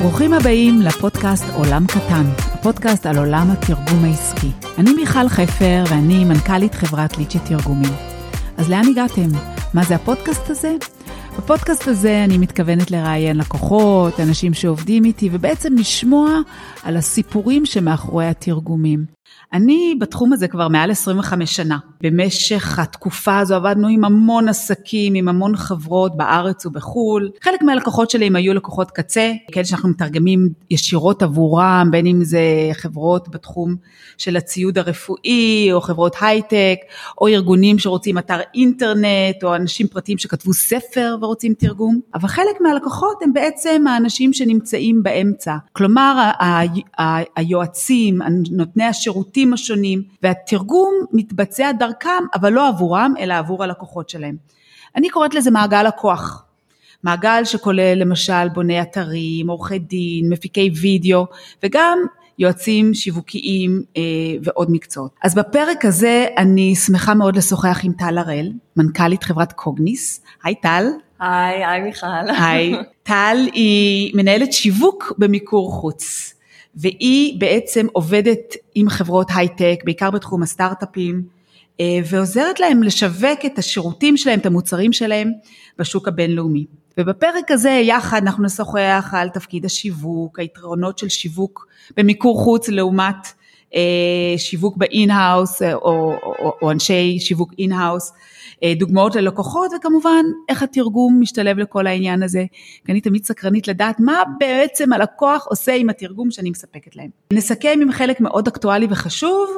ברוכים הבאים לפודקאסט עולם קטן, הפודקאסט על עולם התרגום העסקי. אני מיכל חפר ואני מנכ"לית חברת ליצ'י תרגומים. אז לאן הגעתם? מה זה הפודקאסט הזה? בפודקאסט הזה אני מתכוונת לראיין לקוחות, אנשים שעובדים איתי, ובעצם לשמוע על הסיפורים שמאחורי התרגומים. אני בתחום הזה כבר מעל 25 שנה. במשך התקופה הזו עבדנו עם המון עסקים, עם המון חברות בארץ ובחו"ל. חלק מהלקוחות שלי הם היו לקוחות קצה, כאלה שאנחנו מתרגמים ישירות עבורם, בין אם זה חברות בתחום של הציוד הרפואי, או חברות הייטק, או ארגונים שרוצים אתר אינטרנט, או אנשים פרטיים שכתבו ספר ורוצים תרגום. אבל חלק מהלקוחות הם בעצם האנשים שנמצאים באמצע. כלומר, היועצים, נותני השירותים, השירותים השונים, והתרגום מתבצע דרכם, אבל לא עבורם, אלא עבור הלקוחות שלהם. אני קוראת לזה מעגל הכוח. מעגל שכולל למשל בוני אתרים, עורכי דין, מפיקי וידאו, וגם יועצים שיווקיים אה, ועוד מקצועות. אז בפרק הזה אני שמחה מאוד לשוחח עם טל הראל, מנכ"לית חברת קוגניס. היי טל. היי, היי מיכל. היי. טל היא מנהלת שיווק במיקור חוץ. והיא בעצם עובדת עם חברות הייטק, בעיקר בתחום הסטארט-אפים, אה, ועוזרת להם לשווק את השירותים שלהם, את המוצרים שלהם, בשוק הבינלאומי. ובפרק הזה יחד אנחנו נשוחח על תפקיד השיווק, היתרונות של שיווק במיקור חוץ לעומת שיווק ב in-house או, או, או, אנשי שיווק in-house, אה, דוגמאות ללקוחות וכמובן איך התרגום משתלב לכל העניין הזה, כי אני תמיד סקרנית לדעת מה בעצם הלקוח עושה עם התרגום שאני מספקת להם. נסכם עם חלק מאוד אקטואלי וחשוב,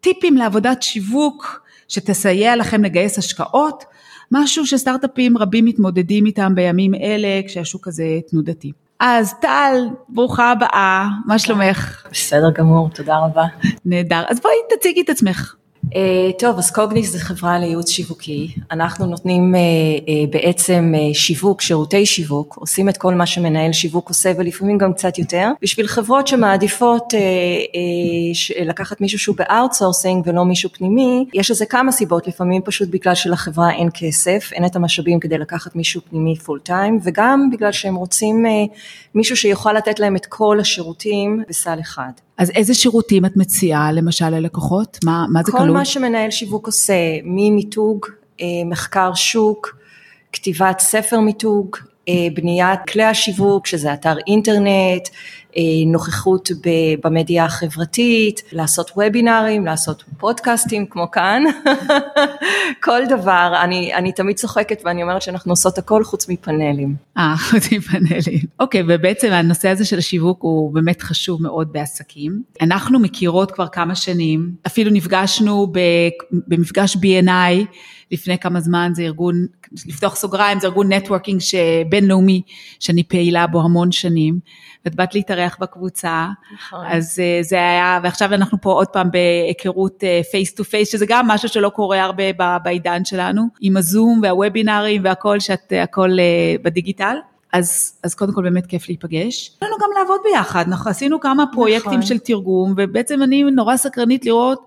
טיפים לעבודת שיווק שתסייע לכם לגייס השקעות, משהו שסטארט-אפים רבים מתמודדים איתם בימים אלה כשהשוק הזה תנודתי. אז טל, ברוכה הבאה, מה שלומך? בסדר גמור, תודה רבה. נהדר, אז בואי תציגי את עצמך. Uh, טוב, אז קוגניס זה חברה לייעוץ שיווקי, אנחנו נותנים uh, uh, בעצם שיווק, שירותי שיווק, עושים את כל מה שמנהל שיווק עושה ולפעמים גם קצת יותר, בשביל חברות שמעדיפות לקחת מישהו שהוא ב outsourcing ולא מישהו פנימי, יש לזה כמה סיבות, לפעמים פשוט בגלל שלחברה אין כסף, אין את המשאבים כדי לקחת מישהו פנימי full time, וגם בגלל שהם רוצים מישהו שיוכל לתת להם את כל השירותים בסל אחד. אז איזה שירותים את מציעה למשל ללקוחות? מה, מה זה כל כלול? כל מה שמנהל שיווק עושה, ממיתוג, אה, מחקר שוק, כתיבת ספר מיתוג, אה, בניית כלי השיווק, שזה אתר אינטרנט, נוכחות במדיה החברתית, לעשות וובינארים, לעשות פודקאסטים כמו כאן, כל דבר, אני, אני תמיד צוחקת ואני אומרת שאנחנו עושות הכל חוץ מפאנלים. אה, חוץ מפאנלים. אוקיי, ובעצם הנושא הזה של השיווק הוא באמת חשוב מאוד בעסקים. אנחנו מכירות כבר כמה שנים, אפילו נפגשנו במפגש BNI לפני כמה זמן, זה ארגון, לפתוח סוגריים, זה ארגון networking בינלאומי שאני פעילה בו המון שנים. ואת באת להתארח בקבוצה, נכון. אז אה, זה היה, ועכשיו אנחנו פה עוד פעם בהיכרות face to face, שזה גם משהו שלא קורה הרבה בעידן שלנו, עם הזום והוובינארים והכל, שאת הכל אה, בדיגיטל. אז, אז קודם כל באמת כיף להיפגש. יש לנו גם לעבוד ביחד, אנחנו עשינו כמה פרויקטים נכון. של תרגום, ובעצם אני נורא סקרנית לראות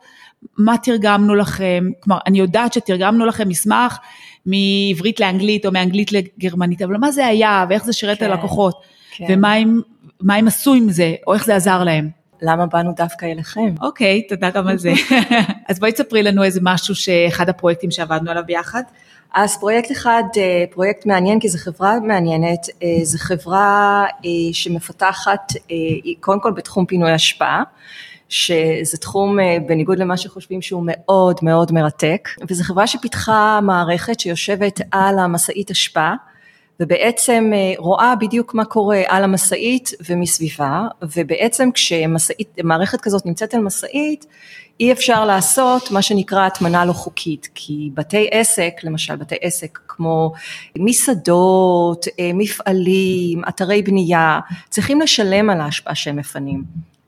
מה תרגמנו לכם, כלומר אני יודעת שתרגמנו לכם מסמך מעברית לאנגלית או מאנגלית לגרמנית, אבל מה זה היה ואיך זה שירת כן, הלקוחות, כן. ומה הם מה הם עשו עם זה, או איך זה עזר להם. למה באנו דווקא אליכם? אוקיי, תודה גם על זה. אז בואי תספרי לנו איזה משהו שאחד הפרויקטים שעבדנו עליו ביחד. אז פרויקט אחד, אה, פרויקט מעניין כי זו חברה מעניינת, אה, זו חברה אה, שמפתחת קודם כל בתחום פינוי השפעה. שזה תחום בניגוד למה שחושבים שהוא מאוד מאוד מרתק וזו חברה שפיתחה מערכת שיושבת על המשאית השפעה ובעצם אה, רואה בדיוק מה קורה על המשאית ומסביבה, ובעצם כשמערכת כזאת נמצאת על משאית, אי אפשר לעשות מה שנקרא הטמנה לא חוקית, כי בתי עסק, למשל בתי עסק כמו מסעדות, אה, מפעלים, אתרי בנייה, צריכים לשלם על ההשפעה שהם מפנים.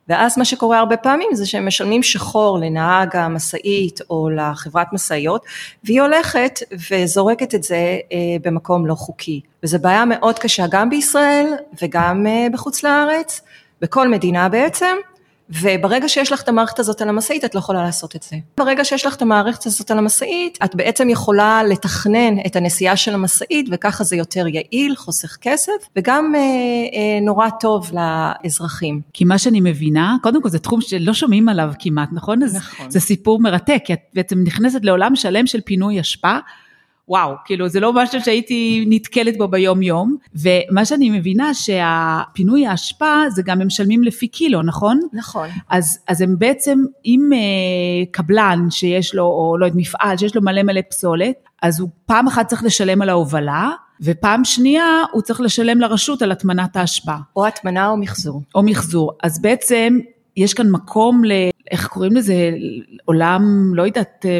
ואז מה שקורה הרבה פעמים זה שהם משלמים שחור לנהג המשאית או לחברת משאיות והיא הולכת וזורקת את זה אה, במקום לא חוקי. וזו בעיה מאוד קשה גם בישראל וגם אה, בחוץ לארץ, בכל מדינה בעצם וברגע שיש לך את המערכת הזאת על המשאית, את לא יכולה לעשות את זה. ברגע שיש לך את המערכת הזאת על המשאית, את בעצם יכולה לתכנן את הנסיעה של המשאית, וככה זה יותר יעיל, חוסך כסף, וגם אה, אה, נורא טוב לאזרחים. כי מה שאני מבינה, קודם כל זה תחום שלא שומעים עליו כמעט, נכון? נכון. זה סיפור מרתק, כי את בעצם נכנסת לעולם שלם של פינוי אשפה. וואו, כאילו זה לא משהו שהייתי נתקלת בו ביום יום, ומה שאני מבינה שהפינוי האשפה זה גם הם משלמים לפי קילו, נכון? נכון. אז, אז הם בעצם, אם אה, קבלן שיש לו, או לא יודע, מפעל שיש לו מלא מלא פסולת, אז הוא פעם אחת צריך לשלם על ההובלה, ופעם שנייה הוא צריך לשלם לרשות על הטמנת האשפה. או הטמנה או מחזור. או מחזור. אז בעצם יש כאן מקום ל... איך קוראים לזה? עולם, לא יודעת, אה,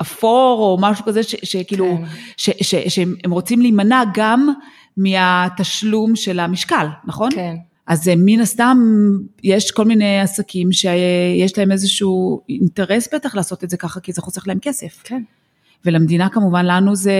אפור או משהו כזה, ש, שכאילו, כן. ש, ש, שהם רוצים להימנע גם מהתשלום של המשקל, נכון? כן. אז מן הסתם יש כל מיני עסקים שיש להם איזשהו אינטרס בטח לעשות את זה ככה, כי זה חוסך להם כסף. כן. ולמדינה כמובן, לנו זה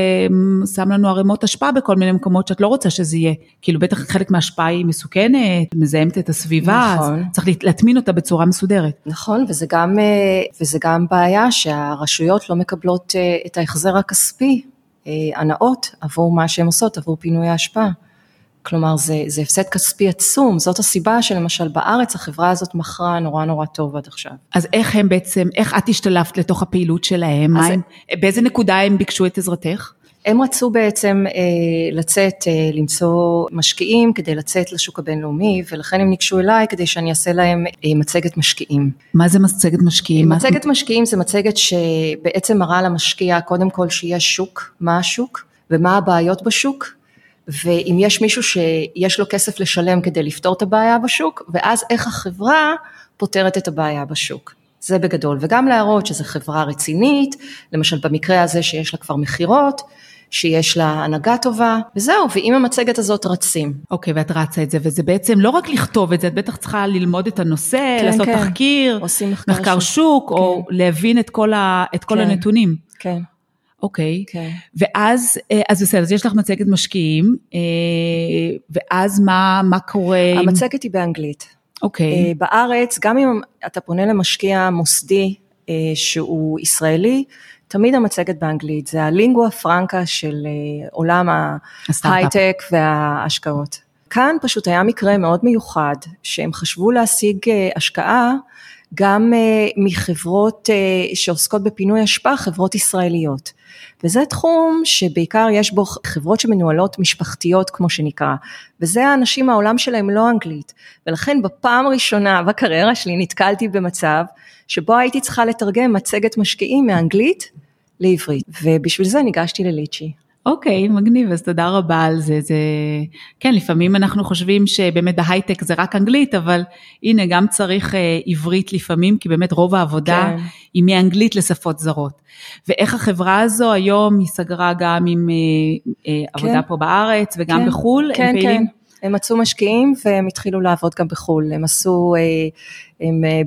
שם לנו ערימות אשפה בכל מיני מקומות שאת לא רוצה שזה יהיה. כאילו בטח חלק מההשפעה היא מסוכנת, מזהמת את הסביבה, נכון. אז צריך להטמין אותה בצורה מסודרת. נכון, וזה גם, אה, וזה גם בעיה שהרשויות לא מקבלות אה, את ההחזר הכספי אה, הנאות עבור מה שהן עושות, עבור פינוי ההשפעה. כלומר זה, זה הפסד כספי עצום, זאת הסיבה שלמשל בארץ החברה הזאת מכרה נורא נורא טוב עד עכשיו. אז איך הם בעצם, איך את השתלבת לתוך הפעילות שלהם? הם, באיזה נקודה הם ביקשו את עזרתך? הם רצו בעצם אה, לצאת, אה, למצוא משקיעים כדי לצאת לשוק הבינלאומי, ולכן הם ניגשו אליי כדי שאני אעשה להם אה, מצגת משקיעים. מה זה מצגת משקיעים? מצגת משקיעים זה מצגת שבעצם מראה למשקיע קודם כל שיש שוק, מה השוק ומה הבעיות בשוק, ואם יש מישהו שיש לו כסף לשלם כדי לפתור את הבעיה בשוק, ואז איך החברה פותרת את הבעיה בשוק. זה בגדול, וגם להראות שזו חברה רצינית, למשל במקרה הזה שיש לה כבר מכירות, שיש לה הנהגה טובה, וזהו, ועם המצגת הזאת רצים. אוקיי, okay, ואת רצה את זה, וזה בעצם לא רק לכתוב את זה, את בטח צריכה ללמוד את הנושא, כן, לעשות כן. תחקיר, מחקר, מחקר שוק, שוק כן. או להבין את כל, ה, את כל כן, הנתונים. כן. אוקיי, okay. כן. ואז, אה, אז בסדר, אז יש לך מצגת משקיעים, אה, ואז מה, מה קורה? המצגת היא באנגלית. אוקיי. Okay. אה, בארץ, גם אם אתה פונה למשקיע מוסדי שהוא ישראלי, תמיד המצגת באנגלית, זה הלינגואה פרנקה של עולם ההייטק וההשקעות. כאן פשוט היה מקרה מאוד מיוחד, שהם חשבו להשיג השקעה גם מחברות שעוסקות בפינוי אשפה, חברות ישראליות. וזה תחום שבעיקר יש בו חברות שמנוהלות משפחתיות כמו שנקרא, וזה האנשים העולם שלהם לא אנגלית, ולכן בפעם הראשונה בקריירה שלי נתקלתי במצב שבו הייתי צריכה לתרגם מצגת משקיעים מאנגלית לעברית, ובשביל זה ניגשתי לליצ'י. אוקיי, מגניב, אז תודה רבה על זה. זה... כן, לפעמים אנחנו חושבים שבאמת בהייטק זה רק אנגלית, אבל הנה, גם צריך אה, עברית לפעמים, כי באמת רוב העבודה כן. היא מאנגלית לשפות זרות. ואיך החברה הזו היום היא סגרה גם עם אה, אה, כן. עבודה פה בארץ וגם כן. בחו"ל? כן, הם פעילים... כן. הם מצאו משקיעים והם התחילו לעבוד גם בחו"ל, הם עשו, אה, הם אה,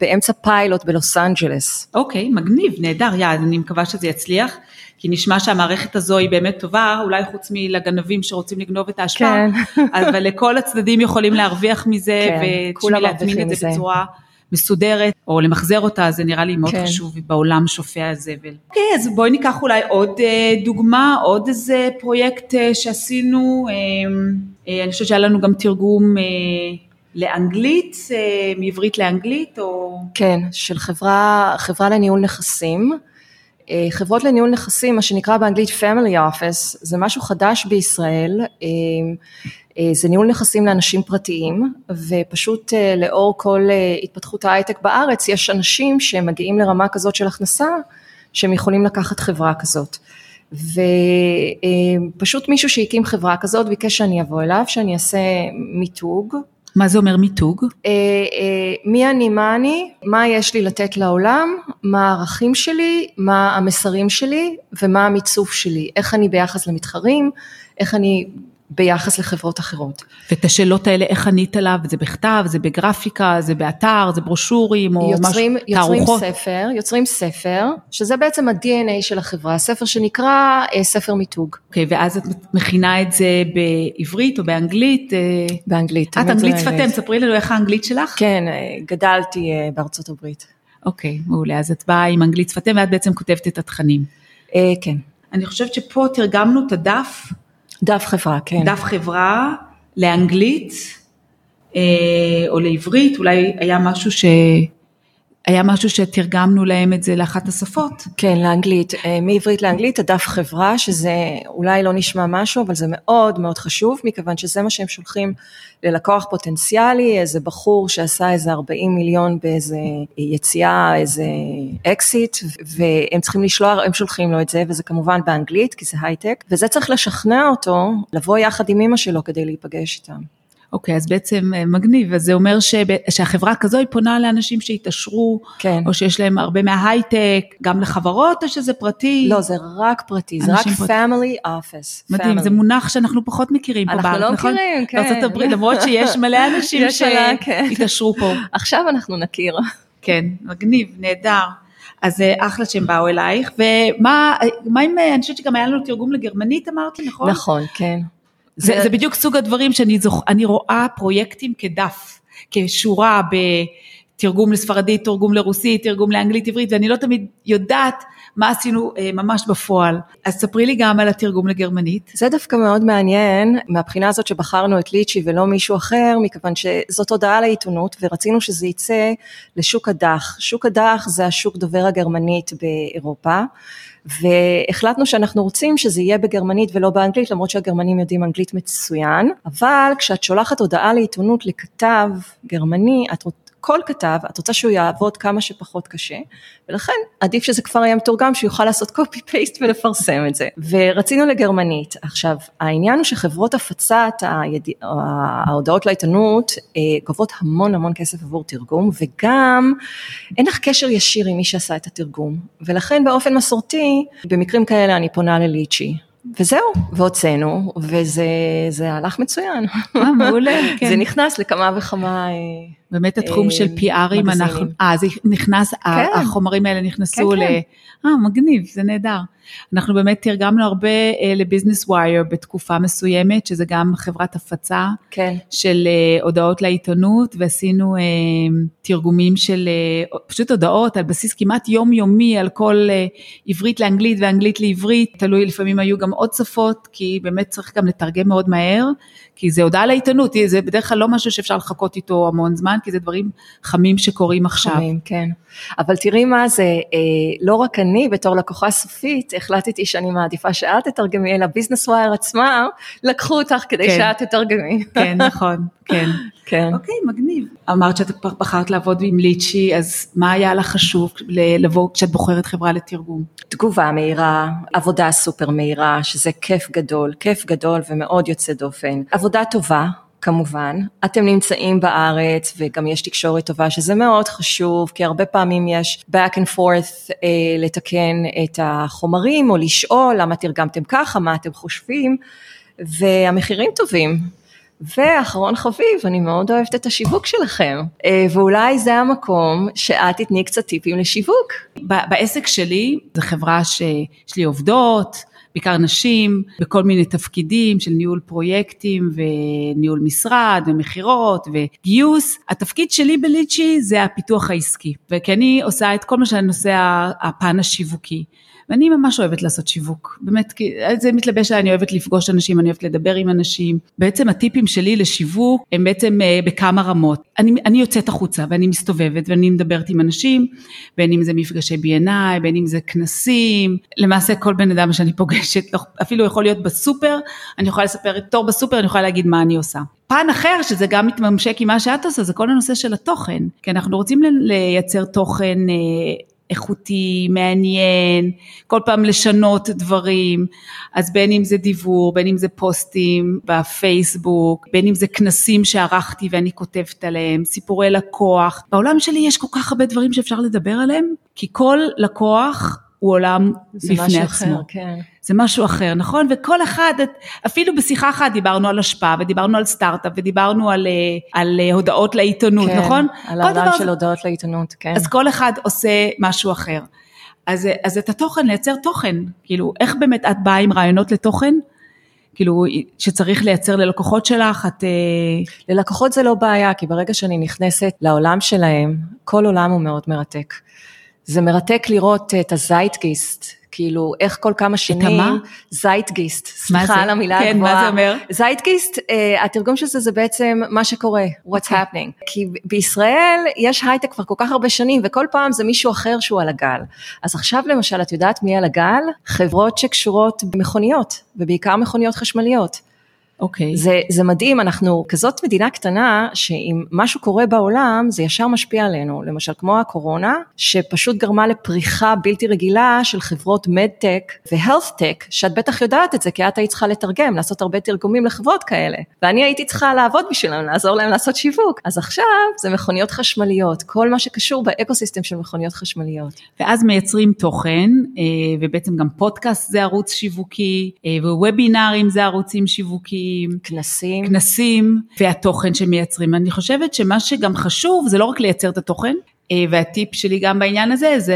באמצע פיילוט בלוס אנג'לס. אוקיי, מגניב, נהדר, יאללה, אני מקווה שזה יצליח. כי נשמע שהמערכת הזו היא באמת טובה, אולי חוץ מלגנבים שרוצים לגנוב את ההשפעה, כן. אבל לכל הצדדים יכולים להרוויח מזה, כן, ולהטמין את זה בצורה מסודרת, או למחזר אותה, זה נראה לי מאוד כן. חשוב בעולם שופע הזבל. אוקיי, אז בואי ניקח אולי עוד אה, דוגמה, עוד איזה פרויקט אה, שעשינו, אה, אני חושבת שהיה לנו גם תרגום לאנגלית, מעברית לאנגלית, או... כן, של חברה, חברה לניהול נכסים. אה, חברות לניהול נכסים, מה שנקרא באנגלית family office, זה משהו חדש בישראל, אה, אה, זה ניהול נכסים לאנשים פרטיים, ופשוט לאור כל התפתחות ההייטק בארץ, יש אנשים שמגיעים לרמה כזאת של הכנסה, שהם יכולים לקחת חברה כזאת. ופשוט מישהו שהקים חברה כזאת ביקש שאני אבוא אליו, שאני אעשה מיתוג, מה זה אומר מיתוג? אה, אה, מי אני, מה אני, מה יש לי לתת לעולם, מה הערכים שלי, מה המסרים שלי ומה המיצוף שלי, איך אני ביחס למתחרים, איך אני ביחס לחברות אחרות. ואת השאלות האלה, איך ענית עליו? זה בכתב, זה בגרפיקה, זה באתר, זה ברושורים, או יוצרים, משהו, יוצרים תערוכות? ספר, יוצרים ספר, שזה בעצם ה-DNA של החברה, ספר שנקרא אה, ספר מיתוג, אוקיי, ואז את מכינה את זה בעברית או באנגלית? אה, באנגלית. את אנגלית שפתיהם, ספרי לנו איך האנגלית שלך. כן, אה, גדלתי אה, בארצות הברית. אוקיי, מעולה, אז את באה עם אנגלית שפתיהם ואת בעצם כותבת את התכנים. אה, כן, אני חושבת שפה תרגמנו את הדף, דף חברה, כן. דף חברה, לאנגלית אה, או לעברית, אולי היה משהו ש... היה משהו שתרגמנו להם את זה לאחת השפות. כן, לאנגלית, אה, מעברית לאנגלית, הדף חברה, שזה אולי לא נשמע משהו, אבל זה מאוד מאוד חשוב, מכיוון שזה מה שהם שולחים ללקוח פוטנציאלי, איזה בחור שעשה איזה 40 מיליון באיזה יציאה, איזה אקזיט, והם צריכים לשלוח, הם שולחים לו את זה, וזה כמובן באנגלית, כי זה הייטק, וזה צריך לשכנע אותו לבוא יחד עם אמא שלו כדי להיפגש איתם. אוקיי, אז בעצם אה, מגניב, אז זה אומר שב, שהחברה כזו היא פונה לאנשים שהתעשרו, כן. או שיש להם הרבה מההייטק, גם לחברות, או שזה פרטי? לא, זה רק פרטי, זה רק פרטי. family office. מדהים, family. זה מונח שאנחנו פחות מכירים פה אנחנו בארץ, לא נכון? מכירים, כן. בארצות הברית, למרות שיש מלא אנשים מלא, כן. שהתעשרו פה. עכשיו אנחנו נכיר. כן, מגניב, נהדר. אז אה, אחלה שהם באו אלייך, ומה מה עם, אה, אני חושבת שגם היה לנו תרגום לגרמנית אמרת לי, נכון? נכון, כן. זה, זה בדיוק סוג הדברים שאני זוכ... אני רואה פרויקטים כדף, כשורה בתרגום לספרדית, תרגום לרוסית, תרגום לאנגלית עברית, ואני לא תמיד יודעת מה עשינו אה, ממש בפועל. אז ספרי לי גם על התרגום לגרמנית. זה דווקא מאוד מעניין, מהבחינה הזאת שבחרנו את ליצ'י ולא מישהו אחר, מכיוון שזאת הודעה לעיתונות ורצינו שזה יצא לשוק הדח. שוק הדח זה השוק דובר הגרמנית באירופה. והחלטנו שאנחנו רוצים שזה יהיה בגרמנית ולא באנגלית, למרות שהגרמנים יודעים אנגלית מצוין, אבל כשאת שולחת הודעה לעיתונות לכתב גרמני, את. כל כתב, את רוצה שהוא יעבוד כמה שפחות קשה, ולכן עדיף שזה כבר יהיה מתורגם, שיוכל לעשות קופי פייסט ולפרסם את זה. ורצינו לגרמנית. עכשיו, העניין הוא שחברות הפצת היד... ההודעות לעיתונות אה, גובות המון המון כסף עבור תרגום, וגם אין לך קשר ישיר עם מי שעשה את התרגום, ולכן באופן מסורתי, במקרים כאלה אני פונה לליצ'י. וזהו, והוצאנו, וזה זה הלך מצוין. אה, מעולה, כן. זה נכנס לכמה וכמה... אה, באמת התחום של PRים, מגזינים. אנחנו, אה, זה נכנס, כן. החומרים האלה נכנסו כן, ל... כן. אה, מגניב, זה נהדר. אנחנו באמת תרגמנו הרבה אה, לביזנס ווייר בתקופה מסוימת, שזה גם חברת הפצה כן. של אה, הודעות לעיתונות, ועשינו אה, תרגומים של אה, פשוט הודעות על בסיס כמעט יומיומי על כל אה, עברית לאנגלית ואנגלית לעברית, תלוי, לפעמים היו גם עוד שפות, כי באמת צריך גם לתרגם מאוד מהר, כי זה הודעה לעיתונות, זה בדרך כלל לא משהו שאפשר לחכות איתו המון זמן, כי זה דברים חמים שקורים עכשיו. חמים, כן. אבל תראי מה זה, אה, לא רק אני בתור לקוחה סופית, החלטתי שאני מעדיפה שאת תתרגמי, אלא ביזנס ווייר עצמם, לקחו אותך כדי כן. שאת תתרגמי. כן, נכון, כן. כן. אוקיי, מגניב. אמרת שאת בחרת לעבוד עם ליצ'י, אז מה היה לך חשוב לבוא כשאת בוחרת חברה לתרגום? תגובה מהירה, עבודה סופר מהירה, שזה כיף גדול, כיף גדול ומאוד יוצא דופן. עבודה טובה. כמובן, אתם נמצאים בארץ וגם יש תקשורת טובה שזה מאוד חשוב כי הרבה פעמים יש back and forth אה, לתקן את החומרים או לשאול למה תרגמתם ככה, מה אתם חושבים והמחירים טובים. ואחרון חביב, אני מאוד אוהבת את השיווק שלכם, אה, ואולי זה המקום שאת תתני קצת טיפים לשיווק. בעסק שלי, זו חברה שיש לי עובדות, בעיקר נשים, בכל מיני תפקידים של ניהול פרויקטים וניהול משרד ומכירות וגיוס. התפקיד שלי בליצ'י זה הפיתוח העסקי, וכי אני עושה את כל מה שהנושא הפן השיווקי. ואני ממש אוהבת לעשות שיווק, באמת, כי זה מתלבש עליי, אני אוהבת לפגוש אנשים, אני אוהבת לדבר עם אנשים. בעצם הטיפים שלי לשיווק הם בעצם אה, בכמה רמות. אני, אני יוצאת החוצה ואני מסתובבת ואני מדברת עם אנשים, בין אם זה מפגשי B&I, בין אם זה כנסים, למעשה כל בן אדם שאני פוגשת, לא- אפילו יכול להיות בסופר, אני יכולה לספר את תור בסופר, אני יכולה להגיד מה אני עושה. פן אחר, שזה גם מתממשק עם מה שאת עושה, זה כל הנושא של התוכן, כי אנחנו רוצים לייצר תוכן אה, איכותי, מעניין, כל פעם לשנות דברים, אז בין אם זה דיוור, בין אם זה פוסטים בפייסבוק, בין אם זה כנסים שערכתי ואני כותבת עליהם, סיפורי לקוח. בעולם שלי יש כל כך הרבה דברים שאפשר לדבר עליהם, כי כל לקוח הוא עולם בפני עצמו. אחר, כן. זה משהו אחר, נכון? וכל אחד, אפילו בשיחה אחת דיברנו על השפעה, ודיברנו על סטארט-אפ, ודיברנו על, אה, על אה, הודעות לעיתונות, כן, נכון? על העולם דבר של הודעות לעיתונות, כן. אז כל אחד עושה משהו אחר. אז, אז את התוכן, לייצר תוכן, כאילו, איך באמת את באה עם רעיונות לתוכן? כאילו, שצריך לייצר ללקוחות שלך, את... אה, ללקוחות זה לא בעיה, כי ברגע שאני נכנסת לעולם שלהם, כל עולם הוא מאוד מרתק. זה מרתק לראות את הזייטגיסט, כאילו איך כל כמה שנים, המה? זייטגיסט, סליחה? על המילה כן, הגבוהה. מה זה אומר? זייטגיסט, uh, התרגום של זה זה בעצם מה שקורה, what's okay. happening. כי בישראל יש הייטק כבר כל כך הרבה שנים, וכל פעם זה מישהו אחר שהוא על הגל. אז עכשיו למשל, את יודעת מי על הגל? חברות שקשורות במכוניות, ובעיקר מכוניות חשמליות. אוקיי. זה, זה מדהים, אנחנו כזאת מדינה קטנה, שאם משהו קורה בעולם, זה ישר משפיע עלינו. למשל, כמו הקורונה, שפשוט גרמה לפריחה בלתי רגילה של חברות מדטק והלת'טק, שאת בטח יודעת את זה, כי את היית צריכה לתרגם, לעשות הרבה תרגומים לחברות כאלה. ואני הייתי צריכה לעבוד בשבילם, לעזור להם לעשות שיווק. אז עכשיו זה מכוניות חשמליות, כל מה שקשור באקוסיסטם של מכוניות חשמליות. ואז מייצרים תוכן, אה, ובעצם גם פודקאסט זה ערוץ שיווקי, אה, ווובינארים זה ערוצים שיווקיים. כנסים. כנסים והתוכן שמייצרים. אני חושבת שמה שגם חשוב זה לא רק לייצר את התוכן, אה, והטיפ שלי גם בעניין הזה זה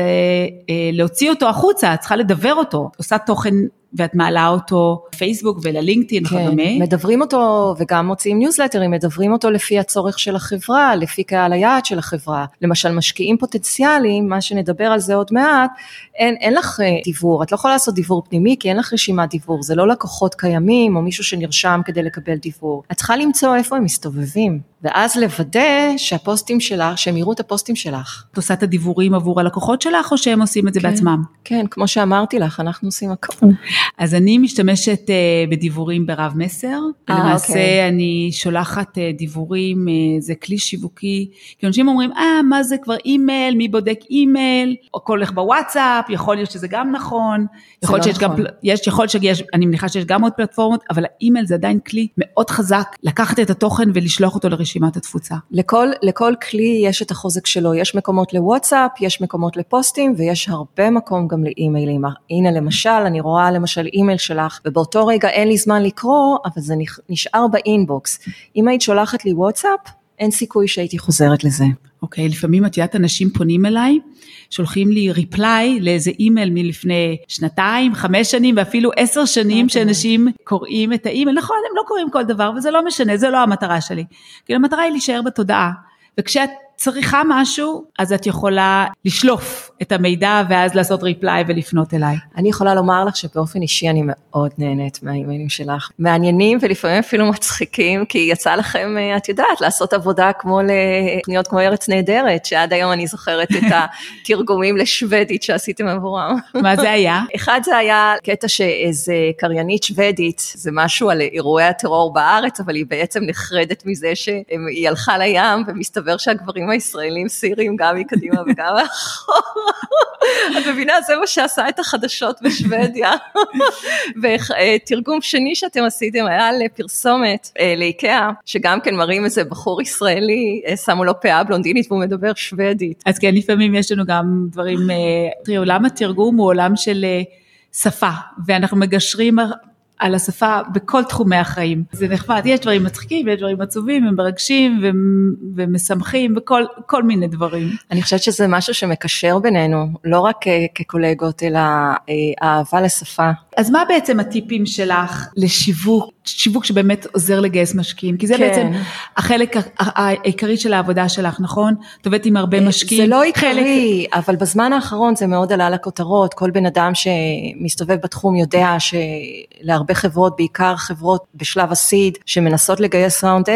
אה, להוציא אותו החוצה, את צריכה לדבר אותו. עושה תוכן ואת מעלה אותו לפייסבוק וללינקדאין וכדומה. כן, מדברים אותו וגם מוציאים ניוזלטרים, מדברים אותו לפי הצורך של החברה, לפי קהל היעד של החברה. למשל משקיעים פוטנציאליים, מה שנדבר על זה עוד מעט, אין, אין לך אה, דיוור, את לא יכולה לעשות דיוור פנימי כי אין לך רשימת דיוור, זה לא לקוחות קיימים או מישהו שנרשם כדי לקבל דיוור. את צריכה למצוא איפה הם מסתובבים, ואז לוודא שהפוסטים שלך, שהם יראו את הפוסטים שלך. את עושה את הדיבורים עבור הלקוחות שלך או שהם עושים את זה כן. בעצמם? כן, כמו שאמרתי לך, אנחנו עושים הכל. אז אני משתמשת uh, בדיוורים ברב מסר, אה, למעשה אוקיי. אני שולחת uh, דיוורים, זה כלי שיווקי, כי אנשים אומרים, אה, מה זה כבר אימייל, מי בודק אימייל, או הכל הולך בוואטסאפ, יכול להיות שזה גם נכון, יכול להיות לא שיש גם, נכון. פל- יש, יכול שיש, אני מניחה שיש גם עוד פלטפורמות, אבל האימייל זה עדיין כלי מאוד חזק, לקחת את התוכן ולשלוח אותו לרשימת התפוצה. לכל, לכל כלי יש את החוזק שלו, יש מקומות לוואטסאפ, יש מקומות לפוסטים ויש הרבה מקום גם לאימיילים. הנה למשל, אני רואה למשל אימייל שלך ובאותו רגע אין לי זמן לקרוא, אבל זה נשאר ב inbox. אם היית שולחת לי וואטסאפ, אין סיכוי שהייתי חוזרת לזה. אוקיי, לפעמים את יודעת, אנשים פונים אליי, שולחים לי reply לאיזה אימייל מלפני שנתיים, חמש שנים ואפילו עשר שנים שאנשים קוראים את האימייל, נכון, הם לא קוראים כל דבר וזה לא משנה, זה לא המטרה שלי. כאילו המטרה היא להישאר בתודעה, וכשאת צריכה משהו, אז את יכולה לשלוף את המידע ואז לעשות reply ולפנות אליי. אני יכולה לומר לך שבאופן אישי אני מאוד נהנית מהאימיילים שלך. מעניינים ולפעמים אפילו מצחיקים, כי יצא לכם, אה, את יודעת, לעשות עבודה כמו לפניות כמו ארץ נהדרת, שעד היום אני זוכרת את התרגומים לשוודית שעשיתם עבורם. מה זה היה? אחד זה היה קטע שאיזה קריינית שוודית, זה משהו על אירועי הטרור בארץ, אבל היא בעצם נחרדת מזה שהיא הלכה לים, ומסתבר שהגברים הישראלים סירים גם מקדימה וגם מאחורה. את מבינה, זה מה שעשה את החדשות בשוודיה. ותרגום שני שאתם עשיתם היה לפרסומת אה, לאיקאה, שגם כן מראים איזה בחור ישראלי, אה, שמו לו פאה בלונדינית והוא מדבר שוודית. אז כן, לפעמים יש לנו גם דברים, אה, תראי, עולם התרגום הוא עולם של אה, שפה, ואנחנו מגשרים על השפה בכל תחומי החיים. זה נחמד, יש דברים מצחיקים, יש דברים עצובים, הם מרגשים ו- ומשמחים, וכל כל מיני דברים. אני חושבת שזה משהו שמקשר בינינו, לא רק אה, כקולגות, אלא אה, אהבה לשפה. אז מה בעצם הטיפים שלך לשיווק, שיווק שבאמת עוזר לגייס משקיעים? כי זה כן. בעצם החלק העיקרי של העבודה שלך, נכון? את עובדת עם הרבה משקיעים. זה לא חלק- עיקרי, אבל בזמן האחרון זה מאוד עלה לכותרות, כל בן אדם שמסתובב בתחום יודע שלהרבה חברות, בעיקר חברות בשלב הסיד, שמנסות לגייס ראונד A,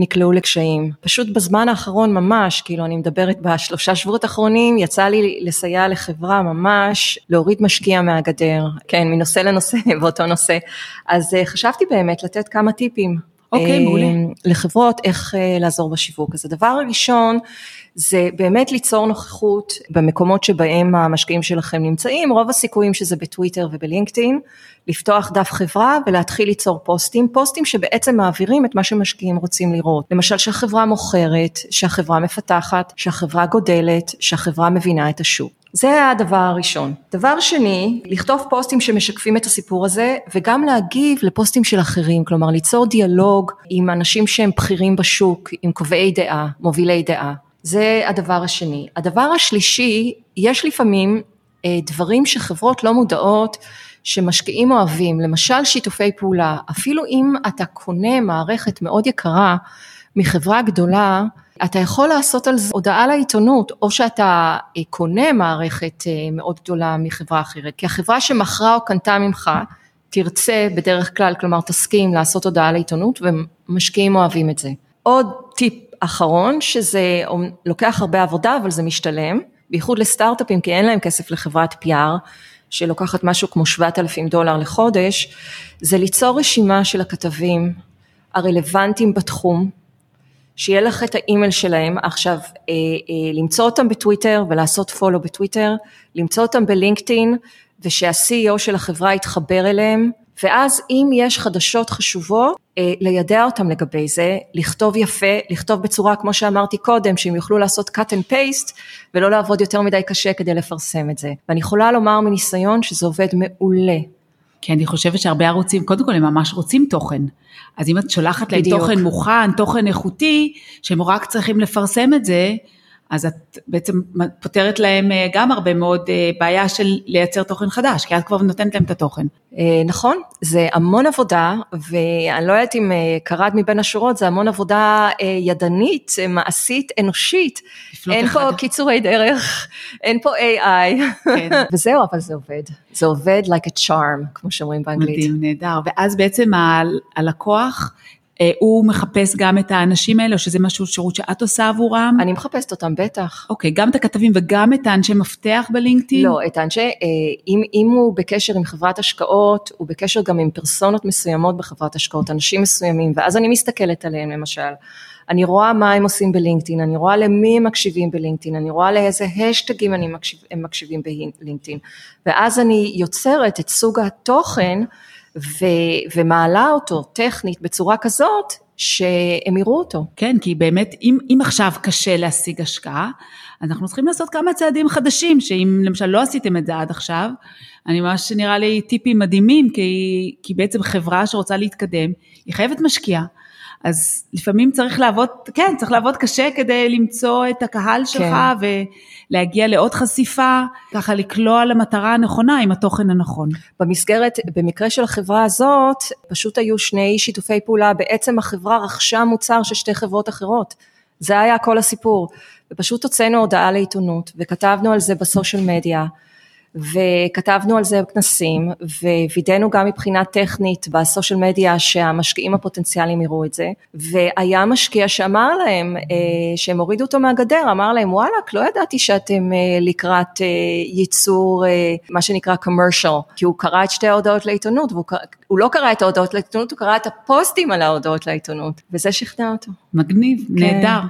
נקלעו לקשיים. פשוט בזמן האחרון ממש, כאילו אני מדברת בשלושה שבועות האחרונים, יצא לי לסייע לחברה ממש להוריד משקיע מהגדר, כן, מנושא לנושא באותו נושא. אז אה, חשבתי באמת לתת כמה טיפים. אוקיי, אה, מעולה. לחברות איך אה, לעזור בשיווק. אז הדבר הראשון זה באמת ליצור נוכחות במקומות שבהם המשקיעים שלכם נמצאים, רוב הסיכויים שזה בטוויטר ובלינקדאין, לפתוח דף חברה ולהתחיל ליצור פוסטים, פוסטים שבעצם מעבירים את מה שמשקיעים רוצים לראות. למשל שהחברה מוכרת, שהחברה מפתחת, שהחברה גודלת, שהחברה מבינה את השוק. זה הדבר הראשון. דבר שני, לכתוב פוסטים שמשקפים את הסיפור הזה וגם להגיב לפוסטים של אחרים, כלומר ליצור דיאלוג עם אנשים שהם בכירים בשוק, עם קובעי דעה, מובילי דעה. זה הדבר השני. הדבר השלישי, יש לפעמים אה, דברים שחברות לא מודעות שמשקיעים אוהבים, למשל שיתופי פעולה, אפילו אם אתה קונה מערכת מאוד יקרה מחברה גדולה, אתה יכול לעשות על זה הודעה לעיתונות, או שאתה אה, קונה מערכת אה, מאוד גדולה מחברה אחרת, כי החברה שמכרה או קנתה ממך, תרצה בדרך כלל, כלומר תסכים לעשות הודעה לעיתונות, ומשקיעים אוהבים את זה. עוד טיפ אחרון, שזה לוקח הרבה עבודה, אבל זה משתלם, בייחוד לסטארט-אפים, כי אין להם כסף לחברת PR, שלוקחת משהו כמו 7,000 דולר לחודש, זה ליצור רשימה של הכתבים הרלוונטיים בתחום, שיהיה לך את האימייל שלהם, עכשיו אה, אה, למצוא אותם בטוויטר ולעשות פולו בטוויטר, למצוא אותם בלינקדאין ושהCEO של החברה יתחבר אליהם, ואז אם יש חדשות חשובות, אה, לידע אותם לגבי זה, לכתוב יפה, לכתוב בצורה כמו שאמרתי קודם, שהם יוכלו לעשות cut and paste ולא לעבוד יותר מדי קשה כדי לפרסם את זה. ואני יכולה לומר מניסיון שזה עובד מעולה. כי אני חושבת שהרבה ערוצים, קודם כל הם ממש רוצים תוכן. אז אם את שולחת להם תוכן מוכן, תוכן איכותי, שהם רק צריכים לפרסם את זה, אז את בעצם פותרת להם אה, גם הרבה מאוד אה, בעיה של לייצר תוכן חדש, כי את כבר נותנת להם את התוכן. אה, נכון, זה המון עבודה, ואני לא יודעת אם קראת מבין השורות, זה המון עבודה ידנית, מעשית, אנושית. אין פה אחד. קיצורי דרך, אין פה AI, כן. וזהו, אבל זה עובד. זה עובד like a charm, כמו שאומרים באנגלית. מדהים, נהדר. ואז בעצם הלקוח, אה, הוא מחפש גם את האנשים האלה, או שזה משהו, שירות שאת עושה עבורם? אני מחפשת אותם, בטח. אוקיי, גם את הכתבים וגם את האנשי מפתח בלינקדאין? לא, את האנשי, אה, אם, אם הוא בקשר עם חברת השקעות, הוא בקשר גם עם פרסונות מסוימות בחברת השקעות, אנשים מסוימים, ואז אני מסתכלת עליהם למשל. אני רואה מה הם עושים בלינקדאין, אני רואה למי הם מקשיבים בלינקדאין, אני רואה לאיזה השטגים מקשיב, הם מקשיבים בלינקדאין, ואז אני יוצרת את סוג התוכן ו, ומעלה אותו טכנית בצורה כזאת שהם יראו אותו. כן, כי באמת אם, אם עכשיו קשה להשיג השקעה, אנחנו צריכים לעשות כמה צעדים חדשים, שאם למשל לא עשיתם את זה עד עכשיו, אני ממש נראה לי טיפים מדהימים, כי, כי בעצם חברה שרוצה להתקדם, היא חייבת משקיעה. אז לפעמים צריך לעבוד, כן, צריך לעבוד קשה כדי למצוא את הקהל שלך כן. ולהגיע לעוד חשיפה, ככה לקלוע למטרה הנכונה עם התוכן הנכון. במסגרת, במקרה של החברה הזאת, פשוט היו שני שיתופי פעולה, בעצם החברה רכשה מוצר של שתי חברות אחרות. זה היה כל הסיפור. ופשוט הוצאנו הודעה לעיתונות וכתבנו על זה בסושיאל מדיה. וכתבנו על זה כנסים ווידאנו גם מבחינה טכנית בסושיאל מדיה שהמשקיעים הפוטנציאליים יראו את זה והיה משקיע שאמר להם אה, שהם הורידו אותו מהגדר אמר להם וואלכ לא ידעתי שאתם אה, לקראת אה, ייצור מה שנקרא commercial כי הוא קרא את שתי ההודעות לעיתונות והוא לא קרא את ההודעות לעיתונות הוא קרא את הפוסטים על ההודעות לעיתונות וזה שכנע אותו. מגניב, כן. נהדר.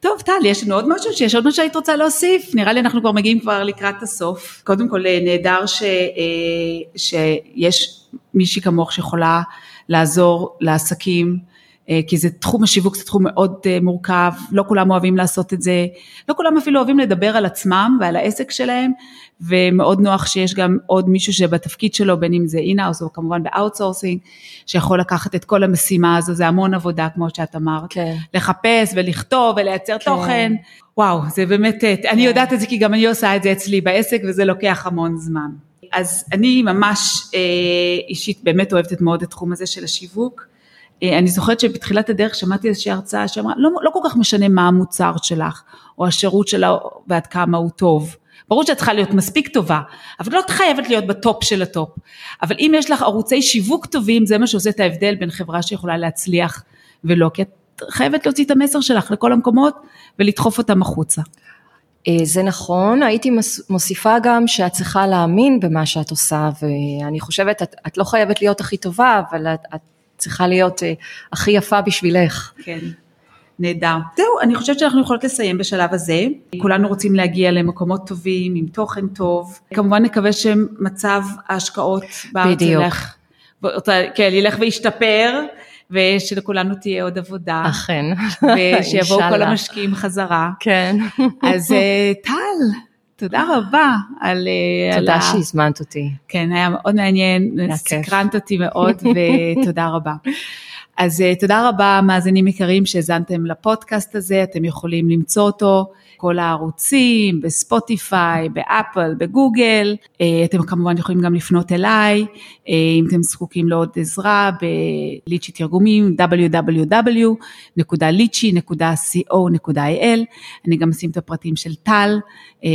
טוב טל יש לנו עוד משהו שיש עוד משהו שהיית רוצה להוסיף נראה לי אנחנו כבר מגיעים כבר לקראת הסוף קודם כל אה, נהדר ש, אה, שיש מישהי כמוך שיכולה לעזור לעסקים, כי זה תחום השיווק, זה תחום מאוד מורכב, לא כולם אוהבים לעשות את זה, לא כולם אפילו אוהבים לדבר על עצמם ועל העסק שלהם, ומאוד נוח שיש גם עוד מישהו שבתפקיד שלו, בין אם זה in-house או כמובן ב outsourcing, שיכול לקחת את כל המשימה הזו, זה המון עבודה כמו שאת אמרת, כן. לחפש ולכתוב ולייצר כן. תוכן. וואו, זה באמת, אה, אני כן. יודעת את זה כי גם אני עושה את זה אצלי בעסק וזה לוקח המון זמן. אז אני ממש אה, אישית באמת אוהבת מאוד את התחום הזה של השיווק. אה, אני זוכרת שבתחילת הדרך שמעתי איזושהי הרצאה שאמרה, לא, לא כל כך משנה מה המוצר שלך, או השירות שלה ועד כמה הוא טוב. ברור שאת צריכה להיות מספיק טובה, אבל לא חייבת להיות ב top של ה top. אבל אם יש לך ערוצי שיווק טובים, זה מה שעושה את ההבדל בין חברה שיכולה להצליח ולא, כי את חייבת להוציא את המסר שלך לכל המקומות ולדחוף אותם החוצה. אה, זה נכון, הייתי מוסיפה גם שאת צריכה להאמין במה שאת עושה ואני חושבת, את, את לא חייבת להיות הכי טובה, אבל את, את צריכה להיות אה, הכי יפה בשבילך. כן. נהדר. זהו, אני חושבת שאנחנו יכולות לסיים בשלב הזה. כולנו רוצים להגיע למקומות טובים, עם תוכן טוב. כמובן נקווה שמצב ההשקעות בארץ ילך, כן, ילך וישתפר. ושלכולנו תהיה עוד עבודה. אכן. ושיבואו כל המשקיעים חזרה. כן. אז אה, טל, תודה רבה על... תודה על שהזמנת אותי. כן, היה מאוד מעניין, סקרנת אותי מאוד, ותודה רבה. אז תודה רבה, מאזינים יקרים שהאזנתם לפודקאסט הזה, אתם יכולים למצוא אותו. כל הערוצים, בספוטיפיי, באפל, בגוגל. אתם כמובן יכולים גם לפנות אליי, אם אתם זקוקים לעוד עזרה בליצ'י תרגומים, www.lichi.co.il. אני גם אשים את הפרטים של טל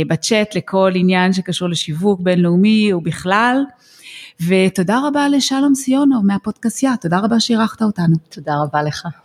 בצ'אט לכל עניין שקשור לשיווק בינלאומי ובכלל. ותודה רבה לשלום סיונוב מהפודקסייה, תודה רבה שאירחת אותנו. תודה רבה לך.